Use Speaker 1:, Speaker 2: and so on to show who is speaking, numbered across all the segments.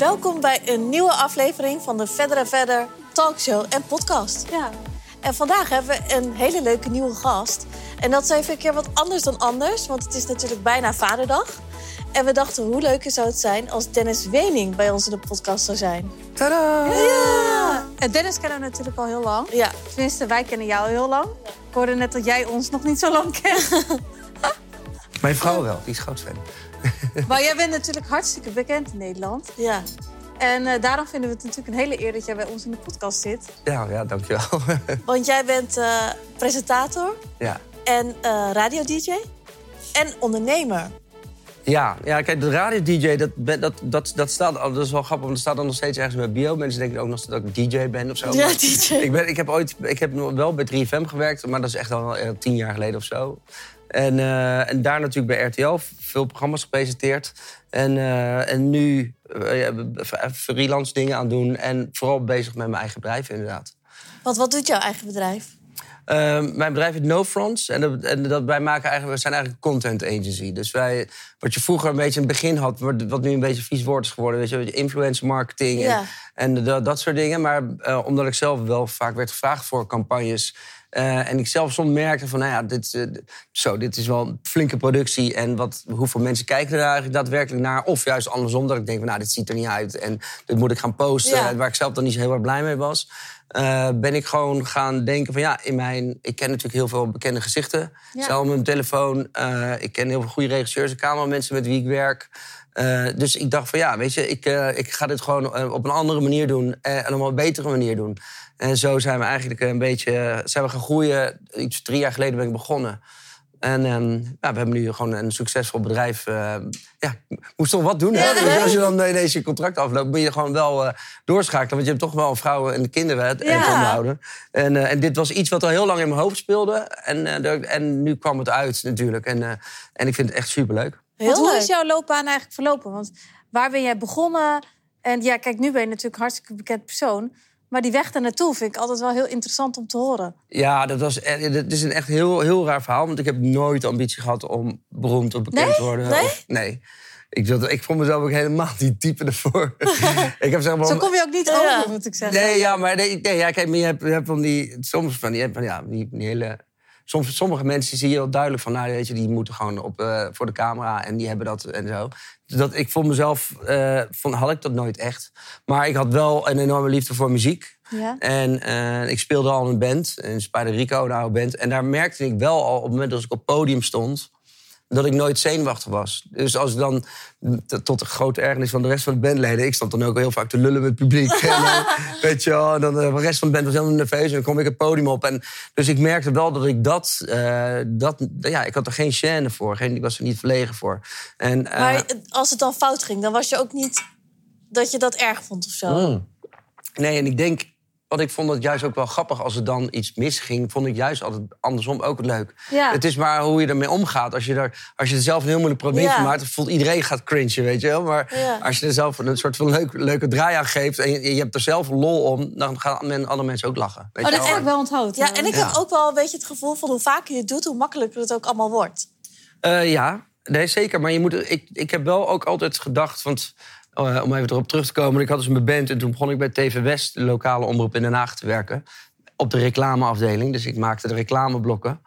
Speaker 1: Welkom bij een nieuwe aflevering van de Verder en Verder talkshow en podcast.
Speaker 2: Ja.
Speaker 1: En vandaag hebben we een hele leuke nieuwe gast. En dat is even een keer wat anders dan anders, want het is natuurlijk bijna Vaderdag. En we dachten, hoe leuk zou het zijn als Dennis Wening bij ons in de podcast zou zijn.
Speaker 3: Tadaa!
Speaker 2: ja. En Dennis kennen we natuurlijk al heel lang.
Speaker 1: Ja,
Speaker 2: Tenminste, wij kennen jou heel lang. Ik hoorde net dat jij ons nog niet zo lang kent.
Speaker 3: Mijn vrouw wel, die is groot fan.
Speaker 2: maar jij bent natuurlijk hartstikke bekend in Nederland.
Speaker 1: ja.
Speaker 2: En eh, daarom vinden we het natuurlijk een hele eer dat jij bij ons in de podcast zit.
Speaker 3: Ja, ja dankjewel.
Speaker 1: Want jij bent eh, presentator
Speaker 3: ja.
Speaker 1: en eh radio-dj en ondernemer.
Speaker 3: Ja, ja, kijk, de radio-dj, dat, dat, dat, dat staat al, dat is wel grappig, want dat staat dan nog steeds ergens in mijn bio. Mensen denken ook nog steeds dat ik DJ ben of zo.
Speaker 1: Ja, DJ.
Speaker 3: Ik, ben, ik heb ooit, ik heb nog wel bij 3FM gewerkt, maar dat is echt al tien jaar geleden of zo. En, eh, en daar natuurlijk bij RTL veel programma's gepresenteerd. En, eh, en nu eh, freelance dingen aan doen en vooral bezig met mijn eigen bedrijf inderdaad.
Speaker 1: Want wat doet jouw eigen bedrijf?
Speaker 3: Ehm, mijn bedrijf heet No Fronts. En, dat, en dat wij maken eigenlijk, we zijn eigenlijk een content agency. Dus wij, wat je vroeger een beetje in het begin had, wat wat nu een beetje vies woord is geworden, weet je, influencer marketing
Speaker 1: Ja.
Speaker 3: en, en dat, dat soort dingen. Maar omdat ik zelf wel vaak werd gevraagd voor campagnes. Eh, en ik zelf soms merkte van, nou ja, dit, eh, zo, dit is wel een flinke productie. En wat, hoeveel mensen kijken er eigenlijk daadwerkelijk naar? Of juist andersom, dat ik denk van, nou, dit ziet er niet uit. En dit moet ik gaan posten.
Speaker 1: Ja.
Speaker 3: Waar ik zelf dan niet zo heel erg blij mee was. eh, ben ik gewoon gaan denken van, ja, in mijn... Ik ken natuurlijk heel veel bekende gezichten.
Speaker 2: Ja.
Speaker 3: Zelf mijn telefoon. ik ken heel veel goede regisseurs en cameramensen met wie ik werk. Eh, dus ik dacht van ja, weet je, ik, eh, ik ga dit gewoon eh, op een andere manier doen. en op een betere manier doen. En zo zijn we eigenlijk een beetje zijn we gaan groeien. Iets drie jaar geleden ben ik begonnen. En ehm, ja, we hebben nu gewoon een succesvol bedrijf. ja, moest toch wat doen. hè?
Speaker 1: Ja,
Speaker 3: Dus als je dan ineens je contract afloopt, moet je gewoon wel doorschakelen. Want je hebt toch wel vrouwen en kinderen hè, te
Speaker 2: Ja.
Speaker 3: te onderhouden. En, en dit was iets wat al heel lang in mijn hoofd speelde. En, en nu kwam het uit natuurlijk. En, en ik vind het echt superleuk.
Speaker 1: Heel
Speaker 2: Want hoe
Speaker 1: leuk.
Speaker 2: is jouw loopbaan eigenlijk verlopen? Want waar ben jij begonnen? En ja, kijk, nu ben je natuurlijk een hartstikke bekend persoon. Maar die weg daar naartoe vind ik altijd wel heel interessant om te horen.
Speaker 3: Ja, dat was e- dat is een echt heel, heel raar verhaal. Want ik heb nooit de ambitie gehad om beroemd of bekend
Speaker 2: Nee?
Speaker 3: te worden.
Speaker 1: Nee?
Speaker 3: Of- nee. Ik, dat, ik vond mezelf ook helemaal niet type ervoor. ik heb zeg maar...
Speaker 2: Zo kom je ook niet
Speaker 1: Ja.
Speaker 2: over, moet ik zeggen.
Speaker 3: Nee, ja, maar nee, nee, ja, kijk, maar je hebt, je hebt van die, soms van die, van, ja, die, die hele, soms, sommige mensen zie je heel duidelijk van, nou, weet je, die moeten gewoon op, eh, voor de camera en die hebben dat en zo. Dat, ik vond mezelf, vond, had ik dat nooit echt. Maar ik had wel een enorme liefde voor muziek.
Speaker 2: Ja.
Speaker 3: En eh, ik speelde al in een band, in Spider Rico, een oude band. En daar merkte ik wel al op het moment dat ik op het podium stond dat ik nooit zenuwachtig was. Dus als dan, tot de grote ergernis van de rest van de bandleden... ik stond dan ook heel vaak te lullen met het publiek. en dan, weet je wel, dan, eh, de rest van de band was helemaal nerveus... en dan kom ik het podium op. En, dus ik merkte wel dat ik dat... eh, dat ja, ik had er geen chaîne voor, geen, ik was er niet verlegen voor. En, eh,
Speaker 1: Maar als het dan fout ging, dan was je ook niet dat je dat erg vond of zo.
Speaker 3: Mm. Nee, en ik denk, wat ik vond het juist ook wel grappig als er dan iets misging, vond ik juist altijd andersom ook leuk.
Speaker 2: Ja.
Speaker 3: Het is maar hoe je ermee omgaat. Als je er, als je er zelf een heel moeilijk probleem
Speaker 1: Ja.
Speaker 3: van maakt, dan voelt iedereen gaat cringen, weet je wel. Maar
Speaker 1: Ja.
Speaker 3: als je er zelf een soort van leuk, leuke draai aan geeft en je, je hebt er zelf lol om, dan gaan men, andere mensen ook lachen. Weet
Speaker 2: Oh,
Speaker 3: je
Speaker 2: dat
Speaker 3: wel.
Speaker 2: heb ik wel onthouden.
Speaker 1: Ja, en ik
Speaker 3: Ja.
Speaker 1: heb ook wel een beetje het gevoel van hoe vaker je het doet, hoe makkelijker het ook allemaal wordt.
Speaker 3: Eh, ja, nee, zeker. Maar je moet, ik, ik heb wel ook altijd gedacht... Want, eh, om even erop terug te komen. Ik had dus mijn band en toen begon ik bij TV West... de lokale omroep in Den Haag te werken. Op de reclameafdeling. Dus ik maakte de reclameblokken.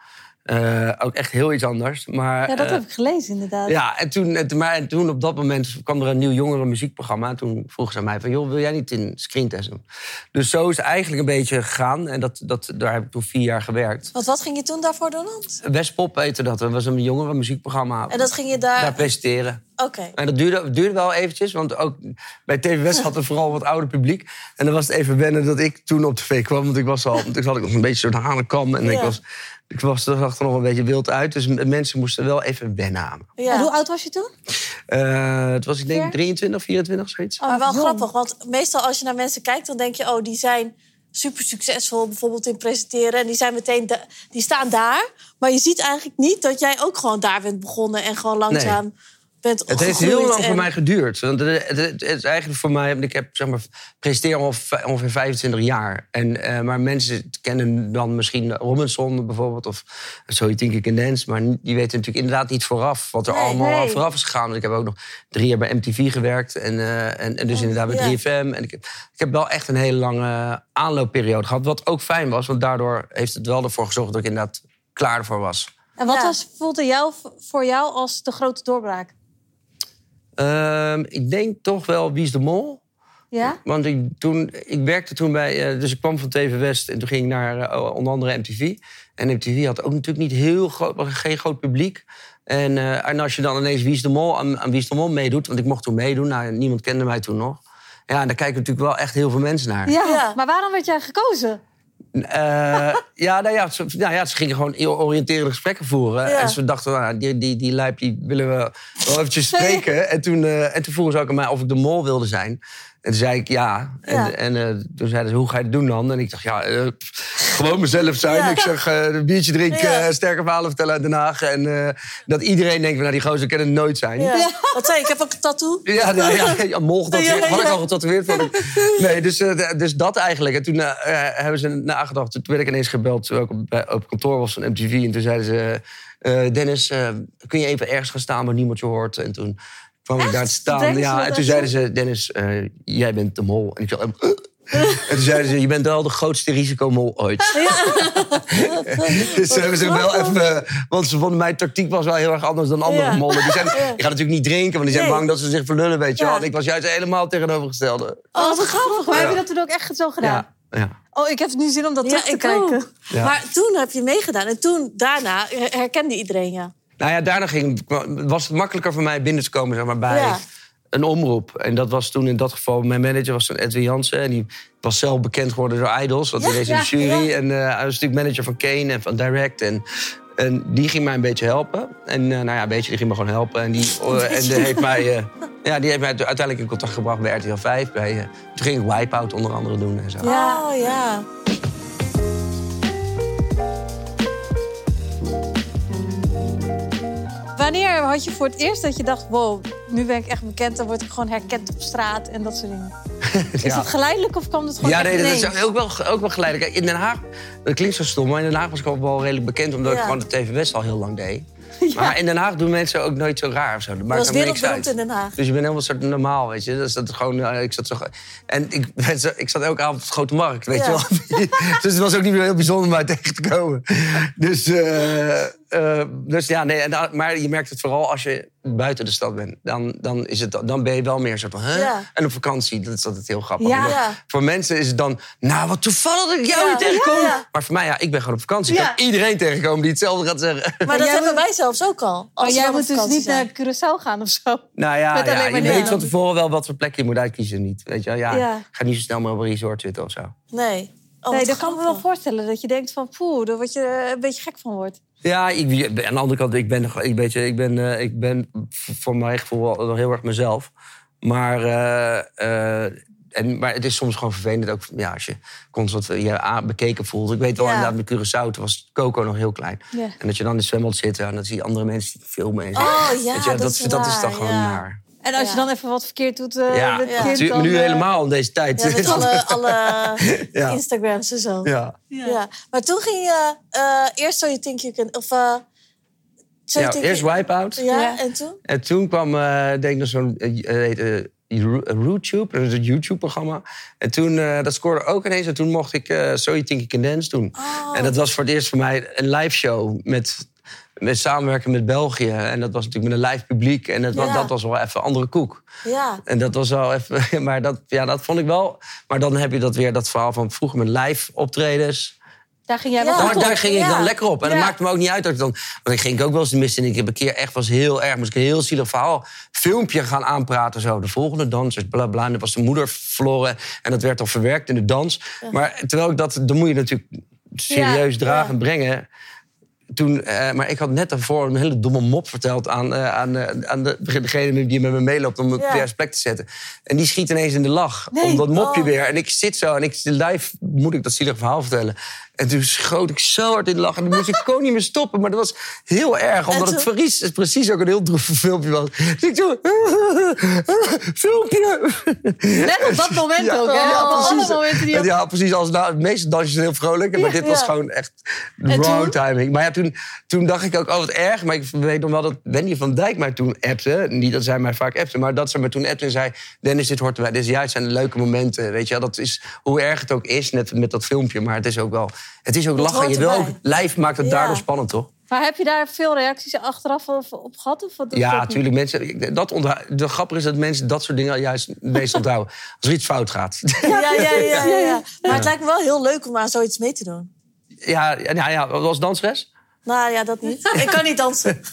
Speaker 3: Eh, ook echt heel iets anders. Maar,
Speaker 2: Ja, dat
Speaker 3: eh,
Speaker 2: heb ik gelezen inderdaad.
Speaker 3: ja, en toen, en toen- maar, en toen op dat moment kwam er een nieuw jongeren muziekprogramma. En toen vroegen ze aan mij van, joh, wil jij niet in screentest doen? Dus zo is het eigenlijk een beetje gegaan. En dat, dat, daar heb ik toen vier jaar gewerkt.
Speaker 1: Want wat ging je toen daarvoor doen, Hans?
Speaker 3: Westpop heette dat. Dat was een jongeren muziekprogramma.
Speaker 1: En dat ging je daar...
Speaker 3: Daar presenteren.
Speaker 1: Oké.
Speaker 3: En dat duurde, duurde wel eventjes, want ook bij TV West had er vooral wat ouder publiek. En dan was het even wennen dat ik toen op tv kwam. Want ik was al, had ik nog een beetje zo'n hanenkam. En ik, was, ik was, er zag er nog een beetje wild uit. Dus mensen moesten wel even wennen aan me.
Speaker 1: Ja.
Speaker 2: En hoe oud was je toen?
Speaker 3: Eh, het was, ik denk,
Speaker 2: Ver?
Speaker 3: 23, 24, zoiets.
Speaker 1: Maar wel
Speaker 2: jong.
Speaker 1: grappig, want meestal als je naar mensen kijkt, dan denk je, oh, die zijn super succesvol, bijvoorbeeld in presenteren. En die zijn meteen, da- die staan daar. Maar je ziet eigenlijk niet dat jij ook gewoon daar bent begonnen en gewoon langzaam bent
Speaker 3: Het heeft heel lang
Speaker 1: en-
Speaker 3: voor mij geduurd. Want het, het- het is eigenlijk voor mij... Ik heb zeg maar, al v- ongeveer 25 jaar. En, eh, maar mensen kennen dan misschien Robinson bijvoorbeeld... of zo je Think You Can Dance. Maar die weten natuurlijk inderdaad niet vooraf... wat er
Speaker 1: Nee,
Speaker 3: allemaal
Speaker 2: nee.
Speaker 3: vooraf is gegaan. Want ik heb ook nog drie jaar bij MTV gewerkt. En, eh, en, en dus inderdaad bij
Speaker 1: Oh, ja.
Speaker 3: 3FM. En ik heb, ik heb wel echt een hele lange aanloopperiode gehad. Wat ook fijn was, want daardoor heeft het wel ervoor gezorgd... dat ik inderdaad klaar ervoor was.
Speaker 2: En wat
Speaker 1: Ja.
Speaker 2: was voelde jou, voor jou als de grote doorbraak?
Speaker 3: Ehm, ik denk toch wel Wie is de Mol...
Speaker 2: Ja?
Speaker 3: Want ik, toen, ik werkte toen bij... eh, dus ik kwam van TV West en toen ging ik naar eh, onder andere MTV. En MTV had ook natuurlijk niet heel groot, geen groot publiek. En, eh, en als je dan ineens Wie is de Mol aan, aan Wie is de Mol meedoet... want ik mocht toen meedoen, nou, niemand kende mij toen nog. Ja, daar kijken natuurlijk wel echt heel veel mensen naar.
Speaker 2: ja.
Speaker 1: Ja.
Speaker 2: Maar waarom werd jij gekozen?
Speaker 3: Eh, ja, nou ja, ze, nou ja, ze gingen gewoon oriënterende gesprekken voeren.
Speaker 1: Ja.
Speaker 3: En ze dachten, nou, die, die, die lijp die willen we wel eventjes spreken. En toen, eh, en toen vroegen ze ook aan mij of ik de mol wilde zijn. En toen zei ik ja. En,
Speaker 1: Ja.
Speaker 3: en eh, toen zeiden ze, hoe ga je het doen dan? En ik dacht, ja, gewoon mezelf zijn.
Speaker 1: Ja.
Speaker 3: Ik zeg, eh, een biertje drinken,
Speaker 1: Ja.
Speaker 3: sterke verhalen vertellen uit Den Haag. En eh, dat iedereen denkt, nou, die gozer kan het nooit zijn.
Speaker 1: Ja. Wat zei je? Ik heb ook een tattoo.
Speaker 3: Ja, nou, ja, ja, mol getatoeëerd.
Speaker 1: Ja, ja,
Speaker 3: Had ik al getatoeëerd. ik. Nee, dus, eh, dus dat eigenlijk. En toen hebben ze nagedacht. Toen werd ik ineens gebeld toen ik op, op kantoor was van MTV. En toen zeiden ze... eh, Dennis, eh, kun je even ergens gaan staan waar niemand je hoort? En toen kwam ik daar te staan. Ja, en toen zeiden ze... Dennis, eh, jij bent de mol. En ik zei... en toen zeiden ze, je bent wel de grootste risicomol ooit. dus ze hebben ze wel even... eh, Want ze vonden mijn tactiek was wel heel erg anders dan andere
Speaker 1: Ja.
Speaker 3: mollen. Die, zijn, die gaan natuurlijk niet drinken, want die zijn
Speaker 1: Nee.
Speaker 3: bang dat ze zich verlullen, weet je
Speaker 1: Ja.
Speaker 3: wel. En ik was juist helemaal tegenovergestelde.
Speaker 2: Oh, wat grappig. Maar
Speaker 3: Ja.
Speaker 2: heb je dat toen ook echt zo gedaan?
Speaker 3: Ja, ja.
Speaker 2: Oh, ik heb nu zin om dat
Speaker 1: Ja,
Speaker 2: terug te
Speaker 1: ik
Speaker 2: kijken.
Speaker 3: Ja.
Speaker 1: Maar toen heb je meegedaan. En toen, daarna, herkende iedereen je.
Speaker 3: Nou ja, daarna ging, was het makkelijker voor mij binnen te komen zeg maar, bij
Speaker 1: Ja.
Speaker 3: Een omroep. En dat was toen in dat geval, mijn manager was toen Edwin Jansen. En die was zelf bekend geworden door Idols. Want
Speaker 1: Ja,
Speaker 3: hij was in de jury.
Speaker 1: ja.
Speaker 3: En eh, hij was natuurlijk manager van Kane en van Direct. En, en die ging mij een beetje helpen. En eh, nou ja, een beetje, die ging me gewoon helpen. En die, eh, en die heeft mij... eh, ja, die heeft mij uiteindelijk in contact gebracht bij RTL 5. Bij, eh, toen ging ik Wipeout onder andere doen en zo.
Speaker 2: Ja.
Speaker 1: Oh ja.
Speaker 2: Wanneer had je voor het eerst dat je dacht... wow, nu ben ik echt bekend... dan word ik gewoon herkend op straat en dat soort dingen. Is
Speaker 3: Ja.
Speaker 2: dat geleidelijk of kwam dat gewoon
Speaker 3: Ja, nee, dat is ook wel, ook wel geleidelijk. In Den Haag, dat klinkt zo stom, maar in Den Haag was ik al wel redelijk bekend... omdat
Speaker 1: Ja.
Speaker 3: ik gewoon de TV West al heel lang deed. Maar in Den Haag doen mensen ook nooit zo raar of zo. Dat maakt
Speaker 1: was
Speaker 3: helemaal niks uit.
Speaker 1: in Den Haag.
Speaker 3: Dus je bent helemaal een soort normaal, weet je. Dus dat is gewoon, eh, ik zat zo, en ik, ik zat elke avond op de Grote Markt, weet
Speaker 1: Ja.
Speaker 3: je wel. dus het was ook niet meer heel bijzonder om mij tegen te komen. Dus, eh, eh, dus ja, nee, en maar je merkt het vooral als je buiten de stad bent. Dan, dan, is het, dan ben je wel meer zo van, hè?
Speaker 1: Ja.
Speaker 3: En op vakantie, dat is altijd heel grappig.
Speaker 2: Ja.
Speaker 3: Omdat
Speaker 1: Ja.
Speaker 3: Voor mensen is het dan, nou, wat toevallig dat ik jou
Speaker 1: Ja.
Speaker 3: niet tegenkom.
Speaker 1: Ja, ja.
Speaker 3: Maar voor mij, ja, ik ben gewoon op vakantie. Ik kan iedereen tegenkomen die hetzelfde gaat zeggen.
Speaker 1: Maar dat hebben wij zelfs ook al. Als
Speaker 2: Maar jij moet dus niet
Speaker 1: zijn.
Speaker 2: naar Curaçao gaan of zo.
Speaker 3: Nou ja, je weet van tevoren wel wat voor plek je moet uitkiezen. Niet. Weet je, wel? ja, ga niet zo snel maar op een resort zitten of zo.
Speaker 1: Nee. Oh,
Speaker 2: nee, dat kan me wel voorstellen. Dat je denkt van, poeh, daar word je eh, een beetje gek van wordt.
Speaker 3: Ja, ik, aan de andere kant, ik ben, ik, weet je, ik ben, eh, ik ben voor mijn gevoel nog heel erg mezelf. Maar, eh, eh, en, maar het is soms gewoon vervelend ook ja, als je constant je bekeken voelt. Ik weet wel
Speaker 1: Ja.
Speaker 3: inderdaad met Curaçao, toen was Coco nog heel klein.
Speaker 2: Ja.
Speaker 3: En dat je dan in het zwembad zit en dan zie je andere mensen die filmen. En zo.
Speaker 1: Oh ja,
Speaker 3: je,
Speaker 1: dat,
Speaker 3: dat,
Speaker 1: is
Speaker 3: dat is dan gewoon
Speaker 1: ja.
Speaker 2: En als je dan even wat verkeerd doet eh
Speaker 3: Ja,
Speaker 2: met het
Speaker 1: ja.
Speaker 2: kind,
Speaker 3: Tu-
Speaker 2: dan,
Speaker 3: nu
Speaker 2: eh,
Speaker 3: helemaal in deze tijd.
Speaker 1: Ja, met alle, alle
Speaker 3: Ja.
Speaker 1: Instagrams en zo.
Speaker 3: Ja.
Speaker 1: Ja. Maar toen ging je eh, eerst So You Think You Can... Of, eh so You
Speaker 3: Ja, eerst
Speaker 1: You-
Speaker 3: Wipeout.
Speaker 1: Ja,
Speaker 2: Ja.
Speaker 1: en toen?
Speaker 3: En toen kwam, eh denk ik, nog zo'n RooTube, dat is een YouTube-programma. En toen, eh, dat scoorde ook ineens. En toen mocht ik eh So You Think You Can Dance doen.
Speaker 1: Oh.
Speaker 3: En dat was voor het eerst voor mij een live show met, met samenwerken met België. En dat was natuurlijk met een live publiek. En dat, wa-
Speaker 1: Ja.
Speaker 3: dat was wel even een andere koek.
Speaker 1: Ja.
Speaker 3: En dat was wel even... Maar dat, ja, dat vond ik wel... Maar dan heb je dat weer, dat verhaal van vroeger met live optredens.
Speaker 2: Daar ging jij
Speaker 1: Ja.
Speaker 2: wel
Speaker 3: Daar, daar ging ik dan lekker op. En dat maakte me ook niet uit dat ik dan... Want ik ging ook wel eens de mist in. Ik heb een keer echt was heel erg... Moest ik een heel zielig verhaal... Filmpje gaan aanpraten zo. De volgende dansers, bla bla. En dan was de moeder verloren. En dat werd dan verwerkt in de dans. Maar terwijl ik dat... Dan moet je natuurlijk serieus dragen
Speaker 1: ja.
Speaker 3: brengen. Toen, eh, maar ik had net daarvoor een hele domme mop verteld aan, eh, aan, eh, aan de, degene die met me meeloopt om me op de juiste plek te zetten. En die schiet ineens in de lach
Speaker 2: Nee.
Speaker 3: om dat mopje
Speaker 1: Oh.
Speaker 3: weer. En ik zit zo en ik live moet ik dat zielige verhaal vertellen. En toen schoot ik zo hard in de lach. En dan moest ik gewoon niet meer stoppen. Maar dat was heel erg, omdat
Speaker 1: En
Speaker 3: het
Speaker 1: toen-
Speaker 3: precies, precies ook een heel droef filmpje was. Dus ik zo... Filmpje!
Speaker 2: Net op dat moment ook, hè?
Speaker 3: Ja,
Speaker 2: Op
Speaker 3: precies.
Speaker 2: momenten die...
Speaker 3: En Ja, precies. Als, nou, de meeste dansjes zijn heel vrolijk. Maar
Speaker 2: Ja.
Speaker 3: dit was
Speaker 1: Ja.
Speaker 3: gewoon echt
Speaker 2: toen?
Speaker 3: timing. Maar ja, toen, toen dacht ik ook, oh wat erg. Maar ik weet nog wel dat Wendy van Dijk mij toen appte. Niet dat zij mij vaak appte, maar dat ze me toen appte en zei... Dennis, dit hoort erbij. Dit is juist zijn de leuke momenten. Weet je, wel. dat is hoe erg het ook is, net met dat filmpje. Maar het is ook wel... Het is ook lachen. Je wil ook... Lijf maakt het
Speaker 1: Ja.
Speaker 3: daardoor spannend, toch?
Speaker 2: Maar heb je daar veel reacties achteraf op, op gehad? Of wat doet
Speaker 3: Ja,
Speaker 2: dat
Speaker 3: natuurlijk. Mensen, dat de grap is dat mensen dat soort dingen juist het meest onthouden. Als er iets fout gaat.
Speaker 1: Ja, ja, ja, ja, ja. Maar het lijkt me wel heel leuk om aan zoiets mee te doen.
Speaker 3: ja, ja, ja, als danseres?
Speaker 1: Nou ja, dat niet. Ik kan niet dansen.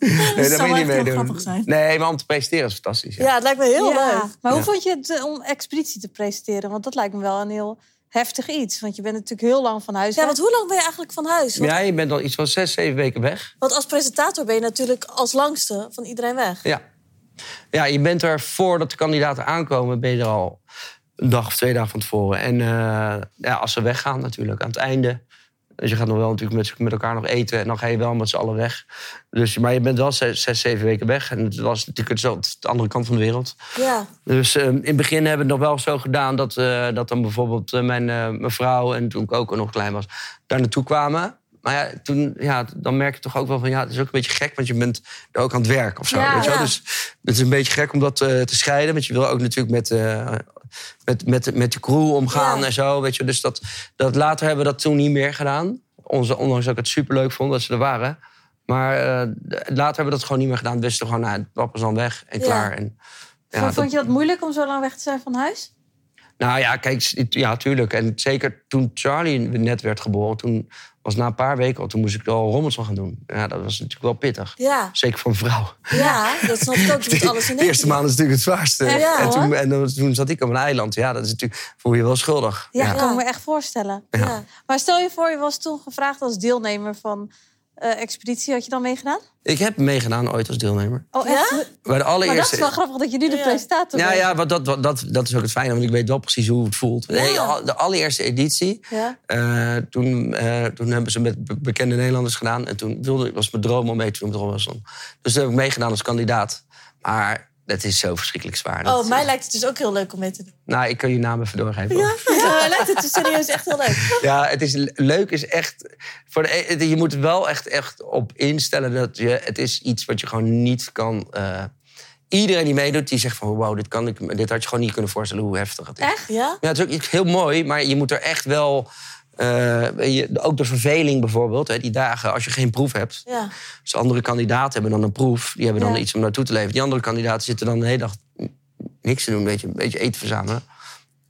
Speaker 3: Nee,
Speaker 1: zou
Speaker 3: je
Speaker 1: wel
Speaker 3: niet
Speaker 1: echt heel
Speaker 3: mee doen.
Speaker 1: grappig zijn.
Speaker 3: Nee, maar om te presenteren is fantastisch. Ja.
Speaker 1: Ja, het lijkt me heel
Speaker 2: Ja.
Speaker 1: leuk.
Speaker 2: Maar hoe
Speaker 3: Ja.
Speaker 2: vond je het eh, om expeditie te presenteren? Want dat lijkt me wel een heel heftig iets. Want je bent natuurlijk heel lang van huis
Speaker 1: Ja,
Speaker 2: weg.
Speaker 1: want hoe lang ben je eigenlijk van huis? Want,
Speaker 3: Ja, je bent al iets van zes, zeven weken weg.
Speaker 1: want als presentator ben je natuurlijk als langste van iedereen weg.
Speaker 3: Ja. Ja, je bent er voordat de kandidaten aankomen, ben je er al een dag of twee dagen van tevoren. En eh, ja, als ze weggaan natuurlijk, aan het einde. Dus je gaat nog wel natuurlijk met, met elkaar nog eten en dan ga je wel met z'n allen weg. Dus, maar je bent wel zes, zes, zeven weken weg. En het was natuurlijk zo de andere kant van de wereld.
Speaker 1: Ja.
Speaker 3: Dus eh, in het begin hebben we het nog wel zo gedaan dat, eh, dat dan bijvoorbeeld eh, mijn, eh, mijn vrouw en toen ik ook nog klein was, daar naartoe kwamen. Maar ja, toen, ja, dan merk je toch ook wel van ja, het is ook een beetje gek, want je bent er ook aan het werk of zo.
Speaker 2: Ja,
Speaker 3: weet je wel? Dus het is een beetje gek om dat eh, te scheiden, want je wil ook natuurlijk met, eh, met, met, met de crew omgaan en zo. Weet je? Dus dat, dat later hebben we dat toen niet meer gedaan. Onze, ondanks dat ik het superleuk vond dat ze er waren. Maar eh, later hebben we dat gewoon niet meer gedaan. We wisten gewoon, nou, papa is dan weg en klaar. En, ja,
Speaker 2: vond,
Speaker 3: dat-
Speaker 2: vond je dat moeilijk om zo lang weg te zijn van huis?
Speaker 3: Nou ja, kijk, ja, tuurlijk. En zeker toen Charlie net werd geboren, toen was na een paar weken al, toen moest ik al rommels van gaan doen. Ja, dat was natuurlijk wel pittig.
Speaker 1: Ja.
Speaker 3: Zeker voor een vrouw.
Speaker 1: ja, dat snap ik ook. Je moet alles in
Speaker 3: De eerste maand is natuurlijk het zwaarste.
Speaker 1: Ja,
Speaker 3: en, toen, en dan, toen zat ik op een eiland. Ja, dat is natuurlijk, voel je je wel schuldig.
Speaker 2: Ja,
Speaker 3: ja.
Speaker 2: ik kan me echt voorstellen. Maar stel je voor, je was toen gevraagd als deelnemer van eh, Expeditie. Had je dan meegedaan?
Speaker 3: Ik heb meegedaan ooit als deelnemer.
Speaker 2: Oh,
Speaker 1: Ja?
Speaker 2: echt?
Speaker 3: Bij de
Speaker 2: Maar dat
Speaker 3: allereerste...
Speaker 2: is wel grappig dat je nu de
Speaker 1: Ja.
Speaker 2: presentator
Speaker 3: Ja,
Speaker 2: bent.
Speaker 3: ja maar dat, dat, dat, dat is ook het fijne, want ik weet wel precies hoe het voelt.
Speaker 1: Ja.
Speaker 3: Nee, de allereerste editie,
Speaker 1: Ja.
Speaker 3: eh, toen, eh, toen hebben ze met be- bekende Nederlanders gedaan. En toen wilde, was mijn droom om mee te doen met Robinson. Dus toen heb ik meegedaan als kandidaat. Maar het is zo verschrikkelijk zwaar. Dat-
Speaker 1: Oh, mij lijkt het dus ook heel leuk om mee te doen.
Speaker 3: Nou, ik kan je naam even doorgeven.
Speaker 1: Ja, ja mij lijkt het dus serieus echt heel leuk.
Speaker 3: Ja, het is le- leuk is echt. Voor de, e- je moet er wel echt, echt op instellen dat je. Het is iets wat je gewoon niet kan. eh, iedereen die meedoet, die zegt van wow, dit, kan ik, dit had je gewoon niet kunnen voorstellen hoe heftig het is.
Speaker 2: Echt?
Speaker 1: Ja?
Speaker 3: Ja, het is ook iets heel mooi, maar je moet er echt wel. Eh, je, ook de verveling bijvoorbeeld, hè, die dagen als je geen proef hebt.
Speaker 1: Ja.
Speaker 3: Dus andere kandidaten hebben dan een proef, die hebben dan
Speaker 1: Ja.
Speaker 3: iets om naartoe te leveren. Die andere kandidaten zitten dan de hele dag niks te doen, een beetje, een beetje eten verzamelen.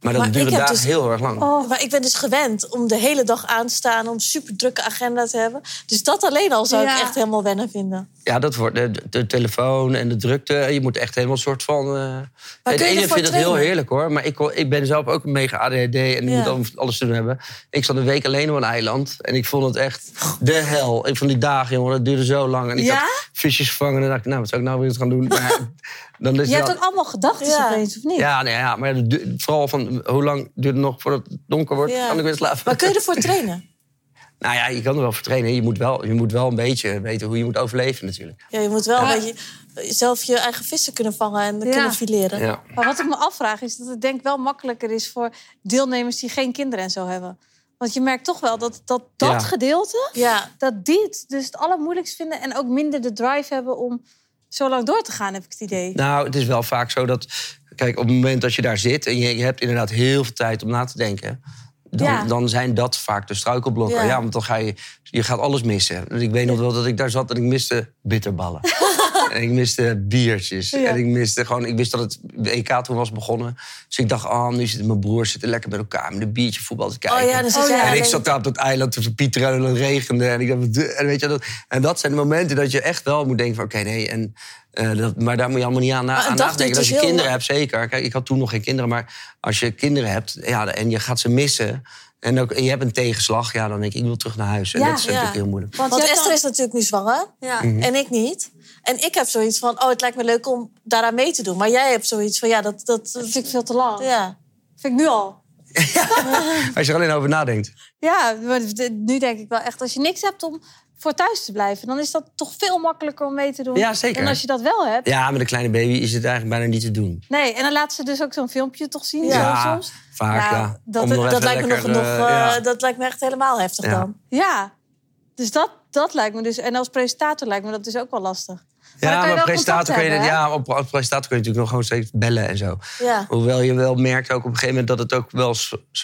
Speaker 3: Maar dat
Speaker 1: Maar
Speaker 3: duurt een dag
Speaker 1: dus-
Speaker 3: heel erg lang.
Speaker 1: Oh, maar ik ben dus gewend om de hele dag aan te staan, om super drukke agenda te hebben. Dus dat alleen al zou
Speaker 2: Ja.
Speaker 1: ik echt helemaal wennen vinden.
Speaker 3: Ja, dat wordt de, de telefoon en de drukte. Je moet echt helemaal een soort van. eh
Speaker 1: kun
Speaker 3: de ene vindt het heel heerlijk hoor. Maar ik, ik ben zelf ook een mega ADHD en ik
Speaker 1: Ja.
Speaker 3: moet dan alles te doen hebben. Ik zat een week alleen op een eiland en ik vond het echt de hel. Ik vond die dagen, jongen, dat duurde zo lang. En ik
Speaker 1: Ja?
Speaker 3: had visjes gevangen en dacht ik, nou, wat zou ik nou weer eens gaan doen? Maar dan is
Speaker 2: Je hebt ook allemaal gedachten
Speaker 1: Ja.
Speaker 2: opeens, of niet?
Speaker 3: ja, nee, ja, maar vooral van hoe lang duurt het nog voordat het donker wordt?
Speaker 1: Ja.
Speaker 3: Kan ik weer slapen?
Speaker 1: Maar kun je ervoor trainen?
Speaker 3: Nou ja, je kan er wel voor trainen. Je moet wel, je moet wel een beetje weten hoe je moet overleven natuurlijk.
Speaker 1: Ja, je moet wel
Speaker 2: Ja.
Speaker 1: een beetje zelf je eigen vissen kunnen vangen en
Speaker 2: Ja.
Speaker 1: kunnen fileren.
Speaker 3: Ja.
Speaker 2: Maar wat ik me afvraag is dat het denk ik wel makkelijker is voor deelnemers die geen kinderen en zo hebben. Want je merkt toch wel dat dat, dat
Speaker 3: Ja.
Speaker 2: gedeelte,
Speaker 1: Ja,
Speaker 2: dat die het dus het allermoeilijkst vinden en ook minder de drive hebben om zo lang door te gaan, heb ik het idee.
Speaker 3: Nou, het is wel vaak zo dat... Kijk, op het moment dat je daar zit en je, je hebt inderdaad heel veel tijd om na te denken... Dan,
Speaker 2: Ja.
Speaker 3: dan zijn dat vaak de struikelblokken.
Speaker 1: Ja.
Speaker 3: Ja. want dan ga je, je gaat alles missen. Ik weet nog wel dat ik daar zat en ik miste bitterballen. en ik miste biertjes.
Speaker 2: Ja.
Speaker 3: En ik miste gewoon, ik wist dat het EK toen was begonnen. Dus ik dacht, oh, nu zitten mijn broers zitten lekker met elkaar met een biertje voetbal te kijken.
Speaker 1: oh ja,
Speaker 2: Oh.
Speaker 3: En ik zat daar op dat eiland te verpieteren en het regende. En, ik dacht, en, weet je, dat, en dat zijn de momenten dat je echt wel moet denken van... oké, nee, en, eh, dat, maar daar moet je allemaal niet aan, na- aan nadenken. Als je
Speaker 1: dus heel
Speaker 3: kinderen
Speaker 1: lang.
Speaker 3: hebt, zeker. Kijk, ik had toen nog geen kinderen, maar als je kinderen hebt... Ja, en je gaat ze missen en, ook, en je hebt een tegenslag... ja, dan denk ik, ik wil terug naar huis. En
Speaker 2: Ja,
Speaker 3: dat is
Speaker 1: ja.
Speaker 3: natuurlijk heel moeilijk.
Speaker 2: Want,
Speaker 1: Want Esther
Speaker 2: dan-
Speaker 1: is natuurlijk nu zwanger
Speaker 2: Ja.
Speaker 1: En ik niet. En ik heb zoiets van, oh, het lijkt me leuk om daaraan mee te doen. Maar jij hebt zoiets van, ja, dat... dat,
Speaker 2: Dat vind ik veel te lang.
Speaker 1: ja.
Speaker 2: vind ik nu al.
Speaker 3: Als je er alleen over nadenkt.
Speaker 2: Ja, maar nu denk ik wel echt, als je niks hebt om voor thuis te blijven, dan is dat toch veel makkelijker om mee te doen.
Speaker 3: Ja, zeker.
Speaker 2: En als je dat wel hebt.
Speaker 3: Ja, met een kleine baby is het eigenlijk bijna niet te doen.
Speaker 2: Nee, en dan laten ze dus ook zo'n filmpje toch zien
Speaker 3: Ja,
Speaker 2: zo soms.
Speaker 3: vaak,
Speaker 2: Ja,
Speaker 3: ja.
Speaker 2: dat-
Speaker 1: Dat lijkt, me nog, nog,
Speaker 3: eh,
Speaker 1: eh,
Speaker 3: ja.
Speaker 1: dat lijkt me echt helemaal heftig
Speaker 3: Ja.
Speaker 1: dan.
Speaker 2: Ja, dus dat, dat lijkt me dus. En als presentator lijkt me dat dus ook wel lastig.
Speaker 3: Ja, maar presentator kun je,
Speaker 2: hebben,
Speaker 3: ja, op, op presentator kun je natuurlijk nog gewoon steeds bellen en zo.
Speaker 1: Ja.
Speaker 3: Hoewel je wel merkt ook op een gegeven moment dat het ook wel...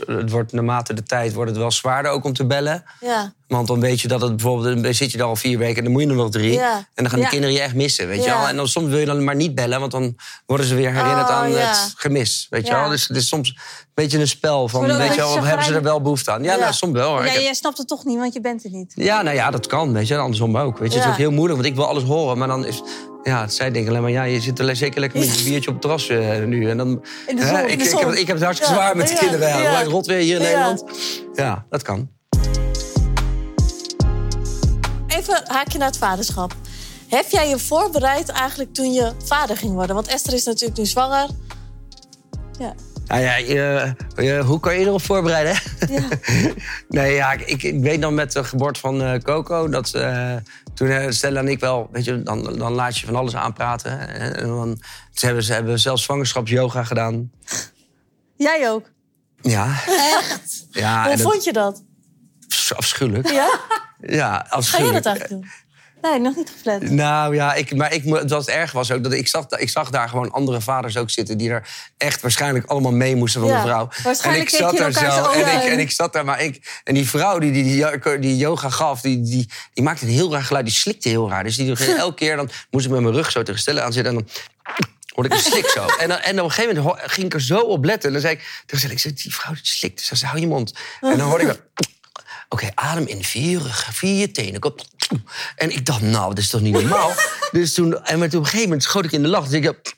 Speaker 3: Het wordt naarmate de tijd wordt het wel zwaarder ook om te bellen.
Speaker 1: Ja.
Speaker 3: Want dan weet je dat het bijvoorbeeld... Dan zit je er al vier weken en dan moet je er nog drie.
Speaker 1: Ja.
Speaker 3: En dan gaan
Speaker 2: Ja.
Speaker 3: die kinderen je echt missen, weet je wel. En dan soms wil je dan maar niet bellen... want dan worden ze weer herinnerd
Speaker 1: Oh,
Speaker 3: aan het gemis, weet je wel. Dus het is soms een beetje een spel van... Weet
Speaker 2: een
Speaker 3: je wel, hebben ze er wel behoefte aan? Ja. Nou, soms wel. hoor. Ik
Speaker 2: Ja,
Speaker 3: heb-
Speaker 2: jij snapt het toch niet, want je bent er niet.
Speaker 3: Ja, nou ja, dat kan, weet je. Andersom ook. Weet je, Het is ook heel moeilijk, want ik wil alles horen. Maar dan is... Ja, zij denken alleen maar, ja, je zit er zeker lekker met je biertje op het terras eh, nu. En dan,
Speaker 1: de
Speaker 3: hè,
Speaker 1: zon, in
Speaker 3: ik,
Speaker 1: de
Speaker 3: ik, heb, het- ik heb het hartstikke zwaar met de kinderen. Ja. Rot weer hier in. Nederland. Ja, dat kan.
Speaker 1: Even haakje naar het vaderschap. Heb jij je voorbereid eigenlijk toen je vader ging worden? Want Esther is natuurlijk nu zwanger. Ja.
Speaker 3: Nou ja, je- je- hoe kan je erop voorbereiden?
Speaker 1: Ja.
Speaker 3: nee, ja, ik, ik weet dan met de geboorte van eh, Coco... dat eh, toen eh, Stella en ik wel... Weet je, dan, dan laat je van alles aanpraten. hè. En dan, ze, hebben, ze hebben zelfs zwangerschapsyoga gedaan.
Speaker 2: Jij ook.
Speaker 3: Ja. Echt? Ja,
Speaker 1: Hoe
Speaker 3: dat
Speaker 1: vond je dat?
Speaker 3: afschuwelijk.
Speaker 1: Ja?
Speaker 3: Ja,
Speaker 1: Ga je
Speaker 3: afschuwelijk.
Speaker 1: dat eigenlijk doen?
Speaker 2: Nee, nog niet gepland.
Speaker 3: Nou ja, ik, maar ik, het erg was ook, dat ik zag, ik zag daar gewoon andere vaders ook zitten... die er echt waarschijnlijk allemaal mee moesten van
Speaker 1: Ja,
Speaker 3: de vrouw.
Speaker 2: waarschijnlijk
Speaker 3: en ik zat daar zo en ik, en ik zat daar, maar ik... En die vrouw die die, die, yo- die yoga gaf, die, die, die maakte een heel raar geluid. Die slikte heel raar. Dus die ging elke keer, dan moest ik met mijn rug zo tegen Stella aan zitten... en dan hoorde ik een slik zo. En, dan, en op een gegeven moment ging ik er zo op letten. En dan zei ik tegen ik zei, die vrouw die slikt. Ze zei, hou je mond. En dan hoorde ik... Oké, adem in via je tenen. Kom. En ik dacht, nou, dat is toch niet normaal? dus toen, en met, op een gegeven moment schoot ik in de lach. Dus ik,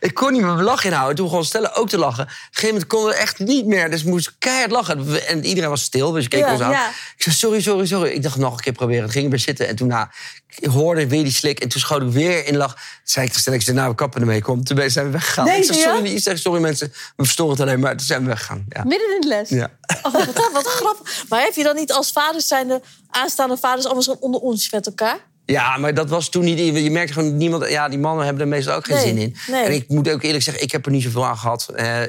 Speaker 3: ik kon niet mijn lach inhouden. Toen begon Stella ook te lachen. Op een gegeven moment kon we echt niet meer. Dus ik moest keihard lachen. En iedereen was stil, dus ik keek
Speaker 1: Ja,
Speaker 3: ons aan.
Speaker 2: ja.
Speaker 3: Ik zei, sorry, sorry, sorry. Ik dacht, nog een keer proberen. Het ging weer zitten. En toen na, ik hoorde weer die slik. En toen schoot ik weer in lach. Toen zei ik tegen Stella, ik zei, nou, we kappen ermee. Kom, toen zijn we weggegaan.
Speaker 2: Nee,
Speaker 3: ik zei, sorry, niet. ik zeg, sorry mensen, we verstoren het alleen. Maar toen zijn we weggegaan. Ja.
Speaker 2: Midden in de les.
Speaker 3: Ja.
Speaker 1: Oh, wat, wat grappig. Maar heb je dan niet als vaders zijnde aanstaande vaders allemaal zo onder ons met elkaar?
Speaker 3: Ja, maar dat was toen niet. Je merkte gewoon niemand. Ja, die mannen hebben er meestal ook geen
Speaker 1: Nee,
Speaker 3: zin in.
Speaker 1: nee.
Speaker 3: En ik moet ook eerlijk zeggen, ik heb er niet zoveel aan gehad. Eh,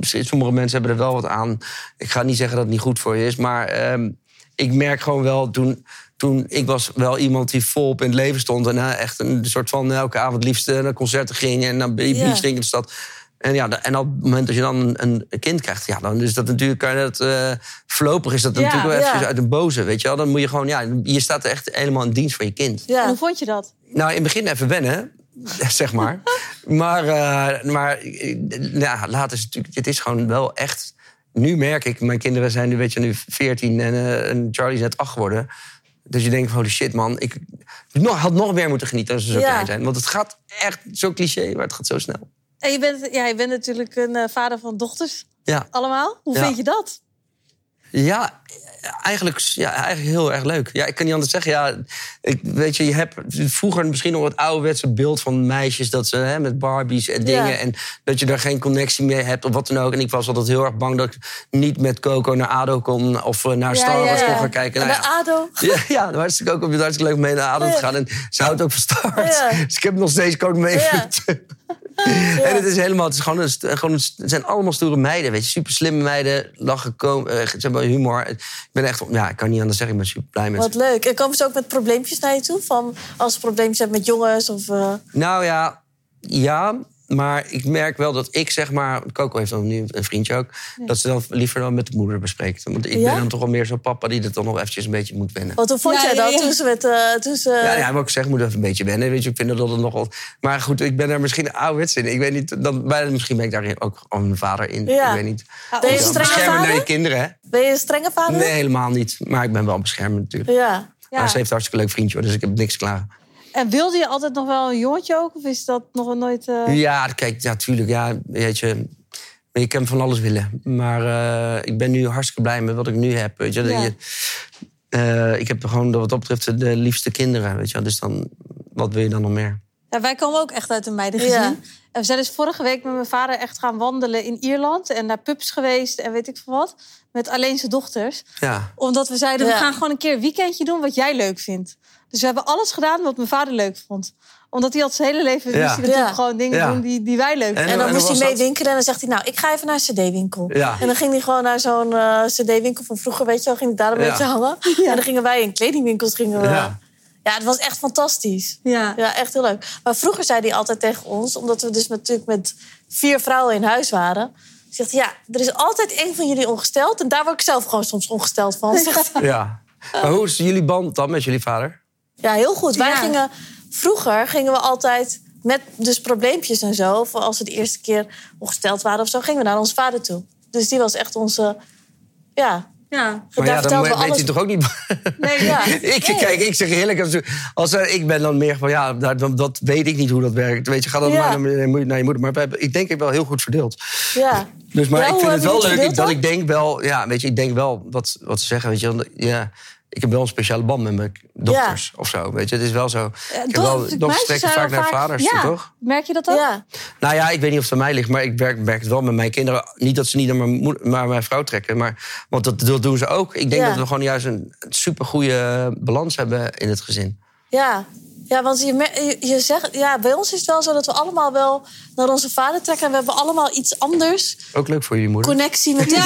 Speaker 3: sommige mensen hebben er wel wat aan. Ik ga niet zeggen dat het niet goed voor je is, maar ehm, ik merk gewoon wel toen. Toen ik was wel iemand die volop in het leven stond. En eh, echt een soort van elke avond liefst eh, naar concerten ging. En naar beach ging in de stad. En, ja, en op het moment dat je dan een, een kind krijgt, ja, dan is dat natuurlijk. Kan je dat, eh, voorlopig is dat
Speaker 2: Ja,
Speaker 3: natuurlijk wel
Speaker 1: ja.
Speaker 3: even uit een boze. Weet je wel? Dan moet je gewoon, ja, je staat er echt helemaal in dienst van je kind.
Speaker 2: En hoe vond je dat?
Speaker 3: Nou, in het begin even wennen, zeg maar. maar eh, maar eh, ja, later is het natuurlijk... Het is gewoon wel echt... Nu merk ik, mijn kinderen zijn nu, weet je, nu 14 en, eh, en Charlie is net 8 geworden. Dus je denkt van, holy shit man, ik nog, had nog meer moeten genieten als ze zo
Speaker 1: Ja.
Speaker 3: klein zijn. Want het gaat echt zo cliché, maar het gaat zo snel.
Speaker 2: En je bent, ja, je bent natuurlijk een eh, vader van dochters.
Speaker 3: Ja,
Speaker 2: Allemaal. Hoe
Speaker 3: Ja.
Speaker 2: vind je dat?
Speaker 3: Ja, eigenlijk, ja, eigenlijk heel erg leuk. Ja, ik kan niet anders zeggen. Ja, ik, weet je, je hebt vroeger misschien nog het ouderwetse beeld van meisjes... dat ze hè, met Barbies en dingen...
Speaker 1: Ja.
Speaker 3: en dat je daar geen connectie mee hebt of wat dan ook. En ik was altijd heel erg bang dat ik niet met Coco naar ADO kon... of eh, naar Star Wars kon gaan kijken.
Speaker 1: En
Speaker 3: Nou ja.
Speaker 1: ADO.
Speaker 3: Ja, ja, hartstikke ook op het hartstikke leuk mee naar ADO te gaan. En ze houdt ook van Star Wars. Dus ik heb nog steeds Coco mee. En het is helemaal, het, is gewoon een, st- gewoon een, st- het zijn allemaal stoere meiden, weet je. Super slimme meiden, lachen, komen, eh, ze hebben humor. Ik ben echt, ja, ik kan niet anders zeggen, ik ben super blij met ze.
Speaker 1: Wat leuk. En komen ze ook met probleempjes naar je toe? Van als ze probleempjes hebben met jongens of... eh,
Speaker 3: Nou ja, ja, maar ik merk wel dat ik zeg maar... Coco heeft dan nu een vriendje ook... dat ze dan liever dan met de moeder bespreekt. Want ik
Speaker 1: Ja?
Speaker 3: ben dan toch wel meer zo'n papa die het dan nog eventjes een beetje moet wennen.
Speaker 1: Wat hoe vond
Speaker 2: Ja,
Speaker 1: jij
Speaker 2: ja,
Speaker 1: dat
Speaker 2: ja.
Speaker 1: toen ze met... eh, toen ze,
Speaker 3: Ja, ja, wat ik zeg, moet even een beetje wennen. Weet je, ik vind dat het nogal. Maar goed, ik ben er misschien ouderwets in. Ik weet niet, dan, misschien ben ik daar ook al een vader in.
Speaker 1: Ja.
Speaker 3: Ik weet niet.
Speaker 1: Ben je een strenge
Speaker 3: beschermen naar je
Speaker 1: vader?
Speaker 3: kinderen, hè?
Speaker 1: Ben je een strenge vader?
Speaker 3: Nee, helemaal niet. Maar ik ben wel beschermend natuurlijk.
Speaker 1: Ja.
Speaker 2: Ja.
Speaker 3: Maar ze heeft een hartstikke leuk vriendje, hoor, dus ik heb niks klaar.
Speaker 2: En wilde je altijd nog wel een jongetje ook? Of is dat nog nooit... eh,
Speaker 3: Ja, kijk, ja, tuurlijk. Ja, weet je, je kan van alles willen. Maar eh, ik ben nu hartstikke blij met wat ik nu heb. Weet je.
Speaker 2: Ja.
Speaker 3: Je- eh, ik heb gewoon, wat dat betreft, de liefste kinderen. Weet je. Dus dan, wat wil je dan nog meer?
Speaker 2: Ja, wij komen ook echt uit een meidengezin.
Speaker 1: Ja.
Speaker 2: En we zijn dus vorige week met mijn vader echt gaan wandelen in Ierland. En naar pubs geweest en weet ik veel wat. Met alleen zijn dochters.
Speaker 3: Ja.
Speaker 2: Omdat we zeiden,
Speaker 1: Ja.
Speaker 2: we gaan gewoon een keer een weekendje doen wat jij leuk vindt. Dus we hebben alles gedaan wat mijn vader leuk vond. Omdat hij al zijn hele leven
Speaker 3: Ja.
Speaker 2: moest hij natuurlijk
Speaker 1: Ja.
Speaker 2: gewoon dingen
Speaker 3: Ja.
Speaker 2: doen die, die wij leuk
Speaker 3: En-
Speaker 2: vinden.
Speaker 1: En dan moest hij mee
Speaker 3: dat?
Speaker 1: winkelen en dan zegt hij... nou, ik ga even naar een cd-winkel.
Speaker 3: Ja.
Speaker 1: En dan ging hij gewoon naar zo'n eh, cd-winkel van vroeger, weet je wel. Ging hij daar een
Speaker 3: Ja.
Speaker 1: beetje hangen. En dan gingen wij in kledingwinkels... Gingen we,
Speaker 3: Ja.
Speaker 1: ja. het was echt fantastisch.
Speaker 2: Ja.
Speaker 1: Ja, echt heel leuk. Maar vroeger zei hij altijd tegen ons... omdat we dus natuurlijk met vier vrouwen in huis waren... zegt hij, ja, er is altijd één van jullie ongesteld... en daar word ik zelf gewoon soms ongesteld van. Zegt hij.
Speaker 3: ja. Maar hoe is jullie band dan met jullie vader?
Speaker 1: Ja, heel goed. Wij
Speaker 2: Ja.
Speaker 1: gingen... Vroeger gingen we altijd met dus probleempjes en zo... of als we de eerste keer ongesteld waren of zo... gingen we naar onze vader toe. Dus die was echt onze... Ja,
Speaker 2: Ja.
Speaker 3: Maar
Speaker 1: daar
Speaker 3: ja, dan
Speaker 1: we
Speaker 3: weet
Speaker 1: alles...
Speaker 3: je toch ook niet...
Speaker 2: Nee,
Speaker 1: Ja.
Speaker 3: ik,
Speaker 1: Nee.
Speaker 3: Kijk, ik zeg eerlijk, als, als, eh, ik ben dan meer van... ja, dat, dat- dat weet ik niet hoe dat werkt. Weet je, ga dan
Speaker 1: Ja.
Speaker 3: maar naar, naar je moeder. Maar we hebben, ik denk ik wel heel goed verdeeld.
Speaker 1: Ja.
Speaker 3: Dus, maar
Speaker 1: Ja,
Speaker 3: ik vind het
Speaker 1: hebben
Speaker 3: wel leuk
Speaker 1: het
Speaker 3: dat ik denk wel... Ja, weet je, ik denk wel wat, wat ze zeggen. Weet je, ja, ik heb wel een speciale band met mijn dochters of zo. Weet je, het is wel zo. ik heb wel,
Speaker 2: Doch-
Speaker 3: dochters trekken vaak naar vaders,
Speaker 2: ja.
Speaker 3: toe, toch?
Speaker 2: Merk je dat ook?
Speaker 1: Ja.
Speaker 3: Nou ja, ik weet niet of het aan mij ligt, maar ik werk, merk het wel met mijn kinderen. Niet dat ze niet naar mijn, moeder, naar mijn vrouw trekken, maar, want dat, dat doen ze ook. Ik denk
Speaker 1: Ja.
Speaker 3: dat we gewoon juist een supergoeie balans hebben in het gezin.
Speaker 1: Ja, ja want je, je, je zegt, ja, bij ons is het wel zo dat we allemaal wel naar onze vader trekken. En we hebben allemaal iets anders.
Speaker 3: Ook leuk voor jullie moeder.
Speaker 1: Connectie met die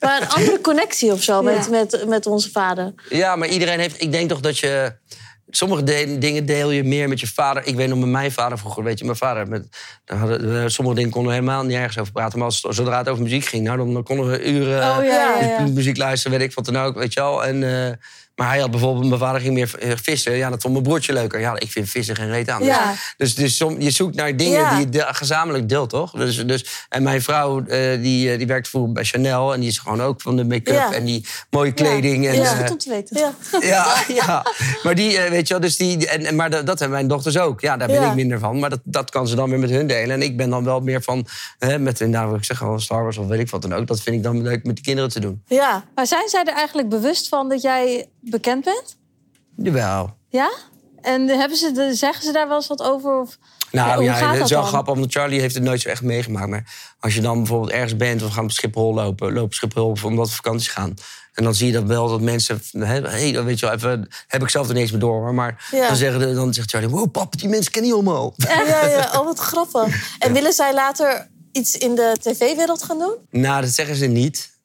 Speaker 1: Maar een andere connectie of zo met,
Speaker 2: Ja.
Speaker 1: met, met onze vader.
Speaker 3: Ja, maar iedereen heeft. Ik denk toch dat je. Sommige de- dingen deel je meer met je vader. Ik weet nog met mijn vader vroeger, weet je, mijn vader. Met, hadden, we- sommige dingen konden we helemaal niet ergens over praten. Maar als, zodra het over muziek ging, nou, dan, dan konden we uren
Speaker 2: Oh, ja, ja, ja.
Speaker 3: muziek luisteren, weet ik wat dan ook, weet je wel. En, eh, maar hij had bijvoorbeeld, mijn vader ging meer eh, vissen. Ja, dat vond mijn broertje leuker. Ja, ik vind vissen geen reet aan.
Speaker 1: Ja.
Speaker 3: Dus, dus som- je zoekt naar dingen
Speaker 1: Ja.
Speaker 3: die je de- gezamenlijk deelt, toch? Dus, dus, en mijn vrouw, eh, die, eh, die werkt vroeger bij Chanel. En die is gewoon ook van de make-up
Speaker 1: Ja.
Speaker 3: en die mooie kleding. En,
Speaker 2: Dat is goed om te weten.
Speaker 1: Ja.
Speaker 3: ja, ja. Maar die, weet je wel, dus die, en, en, maar dat, dat hebben mijn dochters ook. Ja, daar ben
Speaker 1: Ja.
Speaker 3: ik minder van. Maar dat, dat kan ze dan weer met hun delen. En ik ben dan wel meer van, hè, met, nou, wat ik zeg al, Star Wars of weet ik wat dan ook. Dat vind ik dan leuk met die kinderen te doen.
Speaker 1: Ja.
Speaker 2: Maar zijn zij er eigenlijk bewust van dat jij bekend bent?
Speaker 3: Jawel.
Speaker 2: Ja? En hebben ze, zeggen ze daar wel eens wat over? Of,
Speaker 3: Nou ja,
Speaker 2: gaat
Speaker 3: het is wel
Speaker 2: dan?
Speaker 3: grappig, omdat Charlie heeft het nooit zo echt meegemaakt. Maar als je dan bijvoorbeeld ergens bent, of we gaan op Schiphol lopen, lopen op Schiphol omdat we vakantie gaan. En dan zie je dat wel dat mensen, hey, dan weet je wel, even, heb ik zelf er niks meer door. hoor. Maar
Speaker 1: Ja.
Speaker 3: dan, zeggen, dan zegt Charlie, wow pap, die mensen kennen je allemaal.
Speaker 1: Ja, ja. Oh, wat grappig. En willen zij later iets in de tv-wereld gaan doen?
Speaker 3: Nou, dat zeggen ze niet.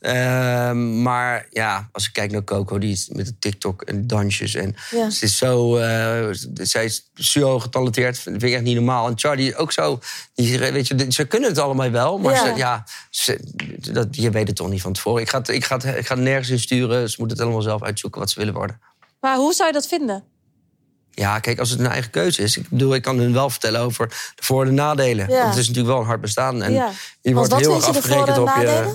Speaker 3: Ehm, maar ja, als ik kijk naar Coco, die is met de TikTok en dansjes. En
Speaker 1: Ja.
Speaker 3: ze is zo, eh, zij is zo getalenteerd, vind ik echt niet normaal. En Charlie ook zo. Die, weet je, ze kunnen het allemaal wel, maar
Speaker 1: Ja.
Speaker 3: Ze, ja, ze- dat, je weet het toch niet van tevoren. Ik ga, het, ik, ga het, ik ga het nergens in sturen. Ze moeten het allemaal zelf uitzoeken wat ze willen worden.
Speaker 2: maar hoe zou je dat vinden?
Speaker 3: Ja, kijk, als het een eigen keuze is. Ik bedoel, ik kan hun wel vertellen over de voor- en nadelen.
Speaker 1: Ja.
Speaker 3: Want het is natuurlijk wel een hard bestaan. En
Speaker 1: Ja.
Speaker 3: je wordt heel erg afgerekend
Speaker 1: en
Speaker 3: op je...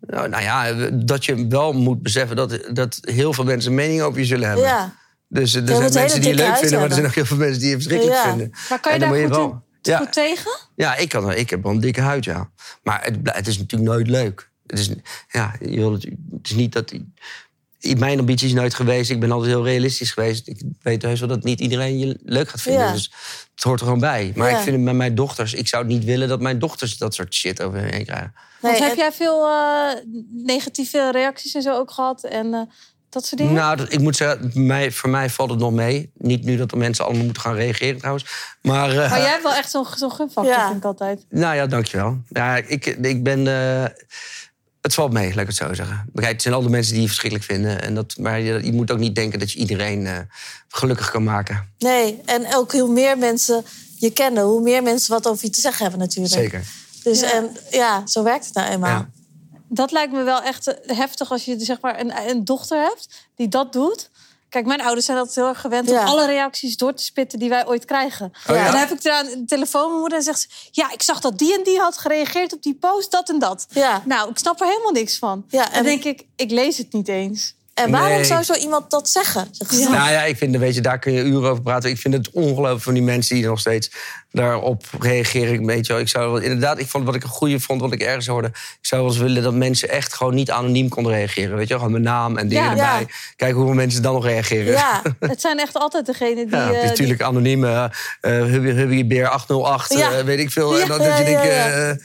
Speaker 3: Nou, nou ja, dat je wel moet beseffen dat, dat heel veel mensen een mening over je zullen hebben.
Speaker 1: Ja.
Speaker 3: Dus er zijn mensen die je leuk vinden, maar er zijn ook heel veel mensen die je verschrikkelijk
Speaker 1: Ja.
Speaker 3: vinden.
Speaker 2: Maar kan je daar goed,
Speaker 3: wel-
Speaker 2: in-
Speaker 3: Ja.
Speaker 2: goed tegen?
Speaker 3: Ja, ik, kan, ik heb wel een dikke huid, ja. Maar het, het is natuurlijk nooit leuk. Het is, ja, je wil het, het is niet dat... Mijn ambitie is nooit geweest. Ik ben altijd heel realistisch geweest. Ik weet heus wel dat niet iedereen je leuk gaat vinden.
Speaker 1: Ja.
Speaker 3: Dus het hoort er gewoon bij. Maar
Speaker 1: Ja.
Speaker 3: ik vind het met mijn dochters... Ik zou het niet willen dat mijn dochters dat soort shit over hen krijgen.
Speaker 1: Nee,
Speaker 2: Want heb
Speaker 1: en-
Speaker 2: jij veel eh, negatieve reacties en zo ook gehad? En eh, dat soort dingen?
Speaker 3: Nou, dat- ik moet zeggen, mij, voor mij valt het nog mee. Niet nu dat de mensen allemaal moeten gaan reageren trouwens. Maar, eh,
Speaker 2: Maar jij hebt wel echt zo'n zo'n gunfactor,
Speaker 1: Ja.
Speaker 2: vind ik altijd.
Speaker 3: nou ja, dankjewel. Ja, ik, ik ben... het valt mee, laat ik het zo zeggen. Het zijn al de mensen die je verschrikkelijk vinden. En dat, maar je, je moet ook niet denken dat je iedereen eh, gelukkig kan maken.
Speaker 1: Nee, en ook hoe meer mensen je kennen, hoe meer mensen wat over je te zeggen hebben natuurlijk.
Speaker 3: Zeker.
Speaker 1: Dus
Speaker 2: Ja.
Speaker 1: en, ja, zo werkt het nou eenmaal.
Speaker 3: Ja.
Speaker 2: Dat lijkt me wel echt eh, heftig als je zeg maar, een, een dochter hebt die dat doet. Kijk, mijn ouders zijn altijd heel erg gewend
Speaker 1: Ja.
Speaker 2: om alle reacties door te spitten die wij ooit krijgen.
Speaker 3: Oh ja?
Speaker 2: En dan heb ik aan de telefoon mijn moeder en zegt ze... Ja, ik zag dat die en die had gereageerd op die post, dat en dat.
Speaker 1: Ja.
Speaker 2: Nou, ik snap er helemaal niks van.
Speaker 1: Ja,
Speaker 2: en
Speaker 1: en-
Speaker 2: dan denk ik, ik lees het niet eens.
Speaker 1: En waarom
Speaker 3: Nee.
Speaker 1: zou zo iemand dat zeggen? Zeg ze.
Speaker 3: Nou ja, ik vind, weet je, daar kun je uren over praten. Ik vind het ongelooflijk van die mensen die nog steeds daarop reageren. Ik, weet je wel, ik zou wel- inderdaad, ik vond wat ik een goede vond, wat ik ergens hoorde. Ik zou wel eens willen dat mensen echt gewoon niet anoniem konden reageren. Weet je wel, gewoon mijn naam en dingen
Speaker 2: Ja.
Speaker 3: erbij.
Speaker 1: Ja.
Speaker 3: Kijken hoeveel mensen dan nog reageren.
Speaker 1: Ja,
Speaker 2: Het zijn echt altijd degenen die...
Speaker 3: Ja, het is
Speaker 2: eh, die-
Speaker 3: natuurlijk anoniem. eh eh, Hubby, Hubby Beer 808,
Speaker 1: Ja.
Speaker 3: eh, weet ik veel. En dan
Speaker 1: Ja,
Speaker 3: dat je
Speaker 1: ja,
Speaker 3: denkt,
Speaker 1: ja,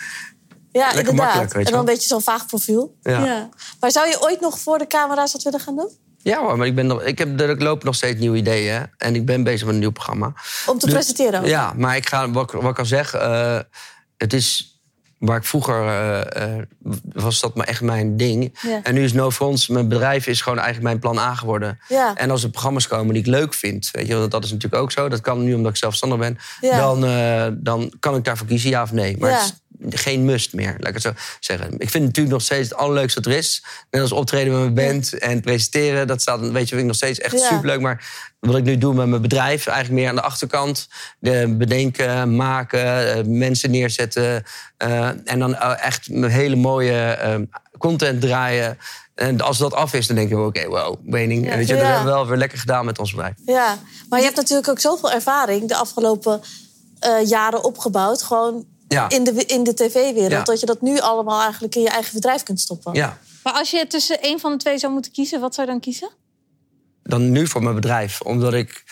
Speaker 1: ja.
Speaker 3: Lekker
Speaker 1: inderdaad.
Speaker 3: makkelijk, weet je
Speaker 1: en dan een beetje zo'n vaag profiel.
Speaker 3: ja.
Speaker 2: ja.
Speaker 1: Maar zou je ooit nog voor de camera's wat willen gaan doen?
Speaker 3: Ja hoor, maar ik, ben nog, ik, heb, er lopen nog steeds nieuwe ideeën. hè. En ik ben bezig met een nieuw programma.
Speaker 1: Om te
Speaker 3: Dus-
Speaker 1: presenteren? ook?
Speaker 3: Ja, maar ik ga, wat, ik- wat ik al zeg, eh, het is waar ik vroeger eh, eh, was dat maar echt mijn ding.
Speaker 2: Ja.
Speaker 3: En nu is No Front, mijn bedrijf is gewoon eigenlijk mijn plan A geworden.
Speaker 1: Ja.
Speaker 3: En als er programma's komen die ik leuk vind, weet je, want dat is natuurlijk ook zo. Dat kan nu omdat ik zelfstandig ben.
Speaker 1: Ja.
Speaker 3: Dan, eh, dan kan ik daarvoor kiezen, ja of nee. Maar
Speaker 1: Ja.
Speaker 3: het is geen must meer, laat ik het zo zeggen. Ik vind het natuurlijk nog steeds het allerleukste wat er is. Net als optreden met mijn band en presenteren. Dat staat, weet je, vind ik nog steeds echt
Speaker 1: Ja.
Speaker 3: superleuk. Maar wat ik nu doe met mijn bedrijf, eigenlijk meer aan de achterkant. De bedenken, maken, eh, mensen neerzetten. eh, en dan eh, echt een hele mooie content draaien. En als dat af is, dan denk je wel, oké, wow, mening.
Speaker 2: Ja.
Speaker 3: Weet je, dat
Speaker 1: Ja.
Speaker 3: hebben we wel weer lekker gedaan met ons bedrijf.
Speaker 1: Ja, maar je hebt natuurlijk ook zoveel ervaring de afgelopen jaren opgebouwd. Gewoon
Speaker 3: Ja.
Speaker 1: in de, in de tv-wereld.
Speaker 3: Ja.
Speaker 1: Dat je dat nu allemaal eigenlijk in je eigen bedrijf kunt stoppen.
Speaker 3: Ja,
Speaker 2: Maar als je tussen één van de twee zou moeten kiezen, wat zou je dan kiezen?
Speaker 3: dan nu voor mijn bedrijf. Omdat ik,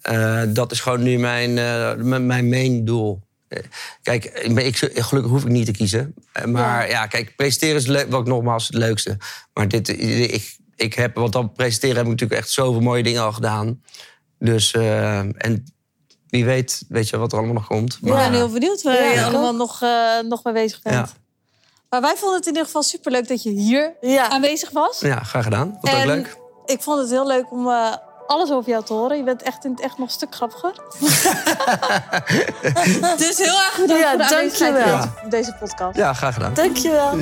Speaker 3: eh, dat is gewoon nu mijn, eh, mijn, mijn main doel. Eh, Kijk, ik gelukkig hoef ik niet te kiezen. Maar ja, kijk, presenteren is leuk, wat ik nogmaals het leukste. Maar dit, ik, ik heb, wat dat presenteren heb ik natuurlijk echt zoveel mooie dingen al gedaan. Dus, en wie weet, weet je wat er allemaal nog komt.
Speaker 2: Ik ben heel benieuwd waar
Speaker 1: Ja,
Speaker 2: je allemaal
Speaker 1: ook.
Speaker 2: nog, eh, nog mee bezig bent.
Speaker 3: Ja.
Speaker 2: Maar wij vonden het in ieder geval superleuk dat je hier
Speaker 1: Ja.
Speaker 2: aanwezig was.
Speaker 3: Ja, graag gedaan. Vond ook leuk.
Speaker 2: ik vond het heel leuk om eh, alles over jou te horen. Je bent echt in het echt nog een stuk grappiger. dus heel erg bedankt
Speaker 1: Ja,
Speaker 2: voor de aanwezigheid in deze- deze podcast.
Speaker 3: Ja, graag gedaan.
Speaker 1: Dankjewel.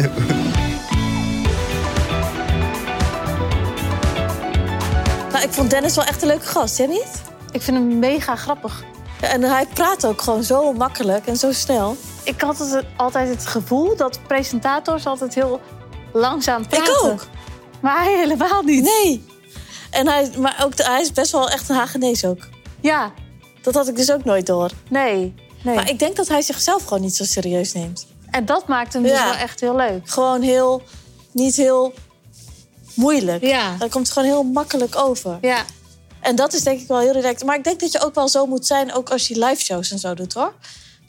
Speaker 1: Nou, ik vond Dennis wel echt een leuke gast, jij niet?
Speaker 2: Ik vind hem mega grappig.
Speaker 1: En hij praat ook gewoon zo makkelijk en zo snel.
Speaker 2: Ik had het, altijd het gevoel dat presentators altijd heel langzaam praten.
Speaker 1: Ik ook.
Speaker 2: Maar hij helemaal niet.
Speaker 1: Nee. En hij, maar ook, hij is best wel echt een Hagenees ook.
Speaker 2: Ja,
Speaker 1: Dat had ik dus ook nooit door.
Speaker 2: nee. nee.
Speaker 1: Maar ik denk dat hij zichzelf gewoon niet zo serieus neemt.
Speaker 2: En dat maakt hem dus wel echt heel leuk.
Speaker 1: Gewoon heel, niet heel moeilijk.
Speaker 2: Ja.
Speaker 1: Hij komt gewoon heel makkelijk over.
Speaker 2: Ja,
Speaker 1: En dat is denk ik wel heel direct. Maar ik denk dat je ook wel zo moet zijn, ook als je live shows en zo doet hoor.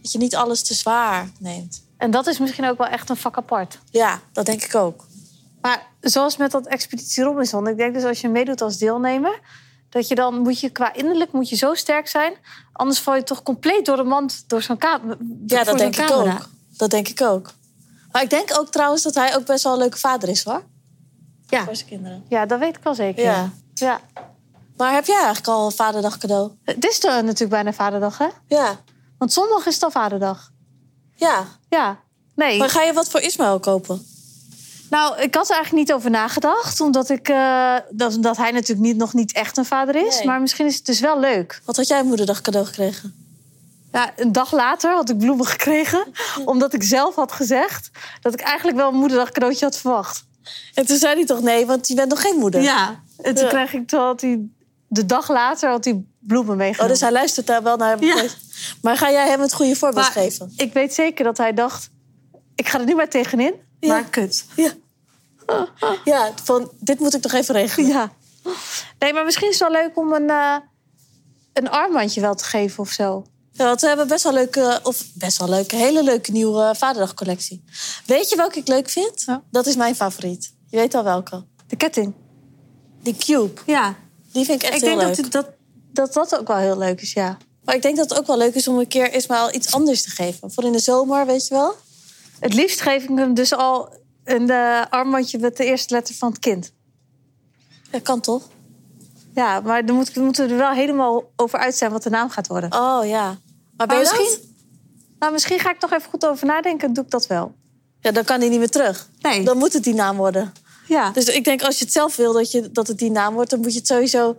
Speaker 1: Dat je niet alles te zwaar neemt.
Speaker 2: en dat is misschien ook wel echt een vak apart.
Speaker 1: Ja, dat denk ik ook.
Speaker 2: Maar zoals met dat Expeditie Robinson. Ik denk dus als je meedoet als deelnemer... dat je dan moet je qua innerlijk moet je zo sterk zijn. Anders val je toch compleet door de mand door zo'n camera.
Speaker 1: Ja, dat denk ik ook. Dat denk ik ook. Maar ik denk ook trouwens dat hij ook best wel een leuke vader is hoor.
Speaker 2: Ja.
Speaker 1: Voor zijn kinderen.
Speaker 2: ja, dat weet ik wel zeker.
Speaker 1: Ja.
Speaker 2: ja.
Speaker 1: Maar heb jij eigenlijk al een vaderdag cadeau?
Speaker 2: Het is toch natuurlijk bijna vaderdag, hè?
Speaker 1: Ja.
Speaker 2: Want zondag is het al vaderdag.
Speaker 1: Ja.
Speaker 2: Ja. Nee.
Speaker 1: Maar ga je wat voor Ismaël kopen?
Speaker 2: Nou, ik had er eigenlijk niet over nagedacht. Omdat, ik, eh, dat, dat hij natuurlijk niet, nog niet echt een vader is.
Speaker 1: Nee.
Speaker 2: Maar misschien is het dus wel leuk.
Speaker 1: Wat had jij een moederdag cadeau gekregen?
Speaker 2: Ja, een dag later had ik bloemen gekregen. Omdat ik zelf had gezegd dat ik eigenlijk wel een moederdag cadeautje had verwacht.
Speaker 1: En toen zei hij toch nee, want je bent nog geen moeder.
Speaker 2: Ja. En toen
Speaker 1: Ja.
Speaker 2: kreeg ik, toen had hij, de dag later had hij bloemen
Speaker 1: Oh,
Speaker 2: meegenomen.
Speaker 1: dus hij luistert daar wel naar.
Speaker 2: Ja.
Speaker 1: Maar ga jij hem het goede voorbeeld
Speaker 2: Maar
Speaker 1: geven?
Speaker 2: Ik weet zeker dat hij dacht, ik ga er nu maar tegenin.
Speaker 1: Ja.
Speaker 2: Maar kut.
Speaker 1: Ja. Ja, van dit moet ik toch even regelen.
Speaker 2: Ja. Nee, maar misschien is het wel leuk om een, eh, een armbandje wel te geven of zo.
Speaker 1: Ja, want we hebben best wel leuke, of best wel leuke, hele leuke nieuwe Vaderdagcollectie. Weet je welke ik leuk vind?
Speaker 2: Ja.
Speaker 1: Dat is mijn favoriet. Je weet al welke.
Speaker 2: De ketting.
Speaker 1: Die Cube.
Speaker 2: Ja.
Speaker 1: Die vind ik echt
Speaker 2: Ik
Speaker 1: heel
Speaker 2: denk dat, dat, dat dat ook wel heel leuk is, ja.
Speaker 1: Maar ik denk dat het ook wel leuk is om een keer Ismaël iets anders te geven. Voor in de zomer, weet je wel?
Speaker 2: Het liefst geef ik hem dus al een eh, armbandje met de eerste letter van het kind.
Speaker 1: Dat kan toch?
Speaker 2: Ja, maar dan moet, moeten we er wel helemaal over uit zijn wat de naam gaat worden.
Speaker 1: Oh ja. Maar ben
Speaker 2: misschien, nou, misschien ga ik toch even goed over nadenken en doe ik dat wel.
Speaker 1: Ja, dan kan hij niet meer terug.
Speaker 2: Nee.
Speaker 1: Dan moet het die naam worden.
Speaker 2: Ja.
Speaker 1: Dus ik denk als je het zelf wil dat, je, dat het die naam wordt, dan moet je het sowieso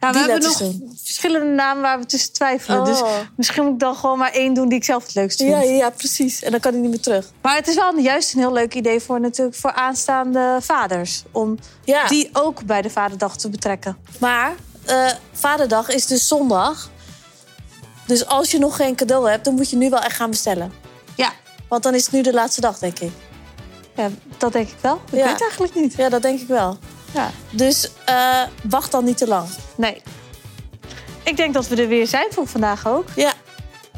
Speaker 2: Ja, we hebben nog
Speaker 1: doen.
Speaker 2: verschillende namen waar we tussen twijfelen. Dus
Speaker 1: Oh.
Speaker 2: misschien moet ik dan gewoon maar één doen die ik zelf het leukst vind.
Speaker 1: Ja, ja, precies. En dan kan hij niet meer terug.
Speaker 2: Maar het is wel juist een heel leuk idee voor, natuurlijk, voor aanstaande vaders. Om
Speaker 1: Ja,
Speaker 2: die ook bij de Vaderdag te betrekken.
Speaker 1: maar eh, Vaderdag is dus zondag. Dus als je nog geen cadeau hebt, dan moet je nu wel echt gaan bestellen.
Speaker 2: Ja,
Speaker 1: Want dan is het nu de laatste dag, denk ik.
Speaker 2: Ja dat denk ik wel. Ik
Speaker 1: Ja.
Speaker 2: weet het eigenlijk niet.
Speaker 1: Ja, dat denk ik wel.
Speaker 2: Ja.
Speaker 1: Dus eh, wacht dan niet te lang.
Speaker 2: Nee. Ik denk dat we er weer zijn voor vandaag ook.
Speaker 1: Ja.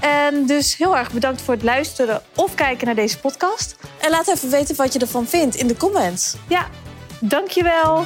Speaker 2: En dus heel erg bedankt voor het luisteren of kijken naar deze podcast.
Speaker 1: En laat even weten wat je ervan vindt in de comments.
Speaker 2: Ja, dankjewel.